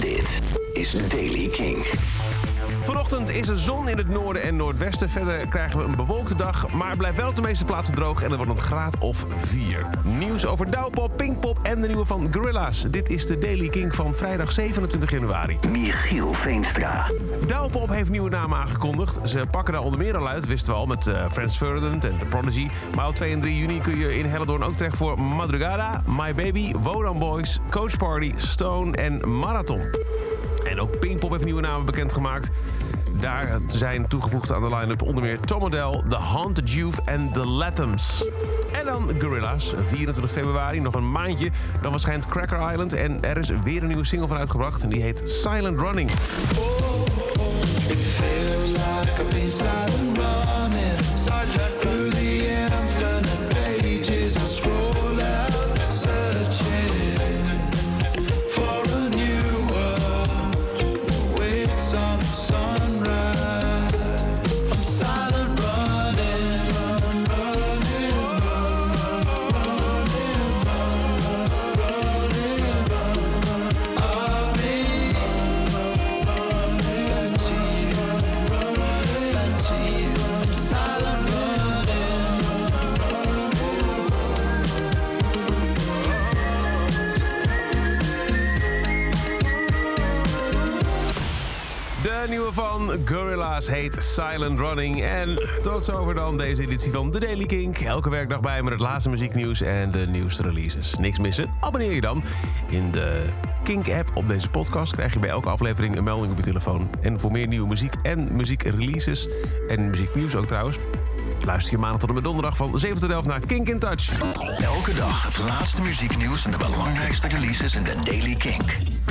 Dit is Daily King. Vanochtend is er zon in het noorden en noordwesten. Verder krijgen we een bewolkte dag, maar blijft wel op de meeste plaatsen droog en er wordt een graad of 4. Nieuws over Douwpop, Pinkpop en de nieuwe van Gorilla's. Dit is de Daily King van vrijdag 27 januari. Michiel Veenstra. Douwpop heeft nieuwe namen aangekondigd. Ze pakken daar onder meer al uit, wisten we al, met uh, Frans Ferdinand en The Prodigy. Maar op 2 en 3 juni kun je in Hellendoorn ook terecht voor Madrugada, My Baby, Wodan Boys, Coach Party, Stone en Marathon. En ook Pinkpop heeft nieuwe namen bekendgemaakt. Daar zijn toegevoegd aan de line-up onder meer Tom Odell, The Haunted Youth en The Latums. En dan Gorilla's, 24 februari, nog een maandje. Dan verschijnt Cracker Island en er is weer een nieuwe single van uitgebracht. En die heet Silent Running. De nieuwe van Gorilla's heet Silent Running. En tot zover dan deze editie van The Daily Kink. Elke werkdag bij met het laatste muzieknieuws en de nieuwste releases. Niks missen? Abonneer je dan. In de Kink-app op deze podcast krijg je bij elke aflevering een melding op je telefoon. En voor meer nieuwe muziek en muziekreleases en muzieknieuws ook trouwens... Luister je maandag tot en met donderdag van 7 tot 11 naar Kink in Touch. Elke dag het laatste muzieknieuws en de belangrijkste releases in de Daily Kink.